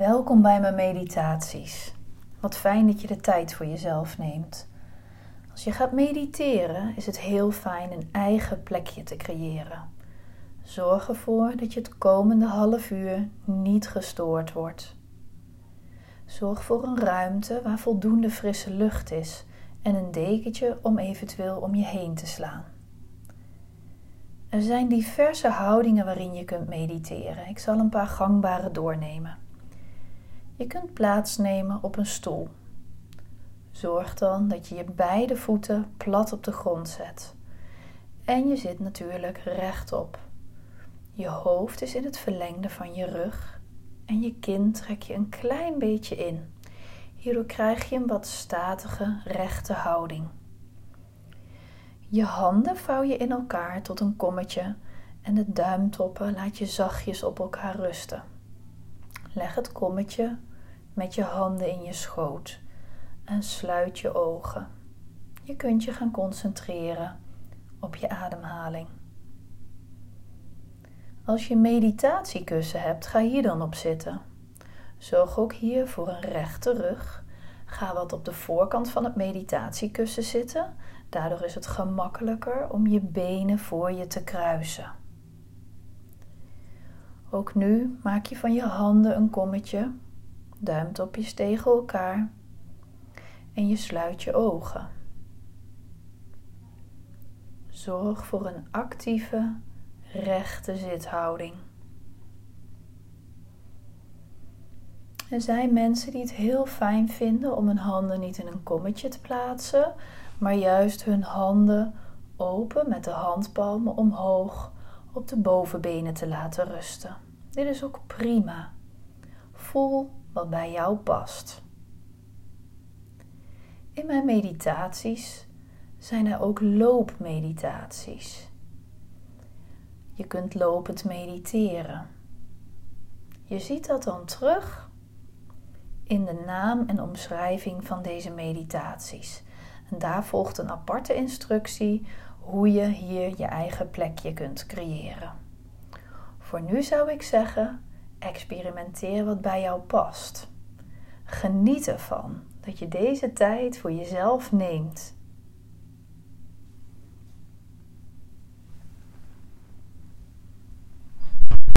Welkom bij mijn meditaties. Wat fijn dat je de tijd voor jezelf neemt. Als je gaat mediteren is het heel fijn een eigen plekje te creëren. Zorg ervoor dat je het komende half uur niet gestoord wordt. Zorg voor een ruimte waar voldoende frisse lucht is en een dekentje om eventueel om je heen te slaan. Er zijn diverse houdingen waarin je kunt mediteren. Ik zal een paar gangbare doornemen. Je kunt plaatsnemen op een stoel. Zorg dan dat je je beide voeten plat op de grond zet. En je zit natuurlijk rechtop. Je hoofd is in het verlengde van je rug en je kin trek je een klein beetje in. Hierdoor krijg je een wat statige, rechte houding. Je handen vouw je in elkaar tot een kommetje en de duimtoppen laat je zachtjes op elkaar rusten. Leg het kommetje met je handen in je schoot en sluit je ogen. Je kunt je gaan concentreren op je ademhaling. Als je meditatiekussen hebt, ga hier dan op zitten. Zorg ook hier voor een rechte rug. Ga wat op de voorkant van het meditatiekussen zitten. Daardoor is het gemakkelijker om je benen voor je te kruisen. Ook nu maak je van je handen een kommetje duimtopjes tegen elkaar en je sluit je ogen. Zorg voor een actieve, rechte zithouding. Er zijn mensen die het heel fijn vinden om hun handen niet in een kommetje te plaatsen, maar juist hun handen open met de handpalmen omhoog op de bovenbenen te laten rusten. Dit is ook prima. Voel wat bij jou past. In mijn meditaties zijn er ook loopmeditaties. Je kunt lopend mediteren. Je ziet dat dan terug in de naam en omschrijving van deze meditaties. En daar volgt een aparte instructie hoe je hier je eigen plekje kunt creëren. Voor nu zou ik zeggen: experimenteer wat bij jou past. Geniet ervan dat je deze tijd voor jezelf neemt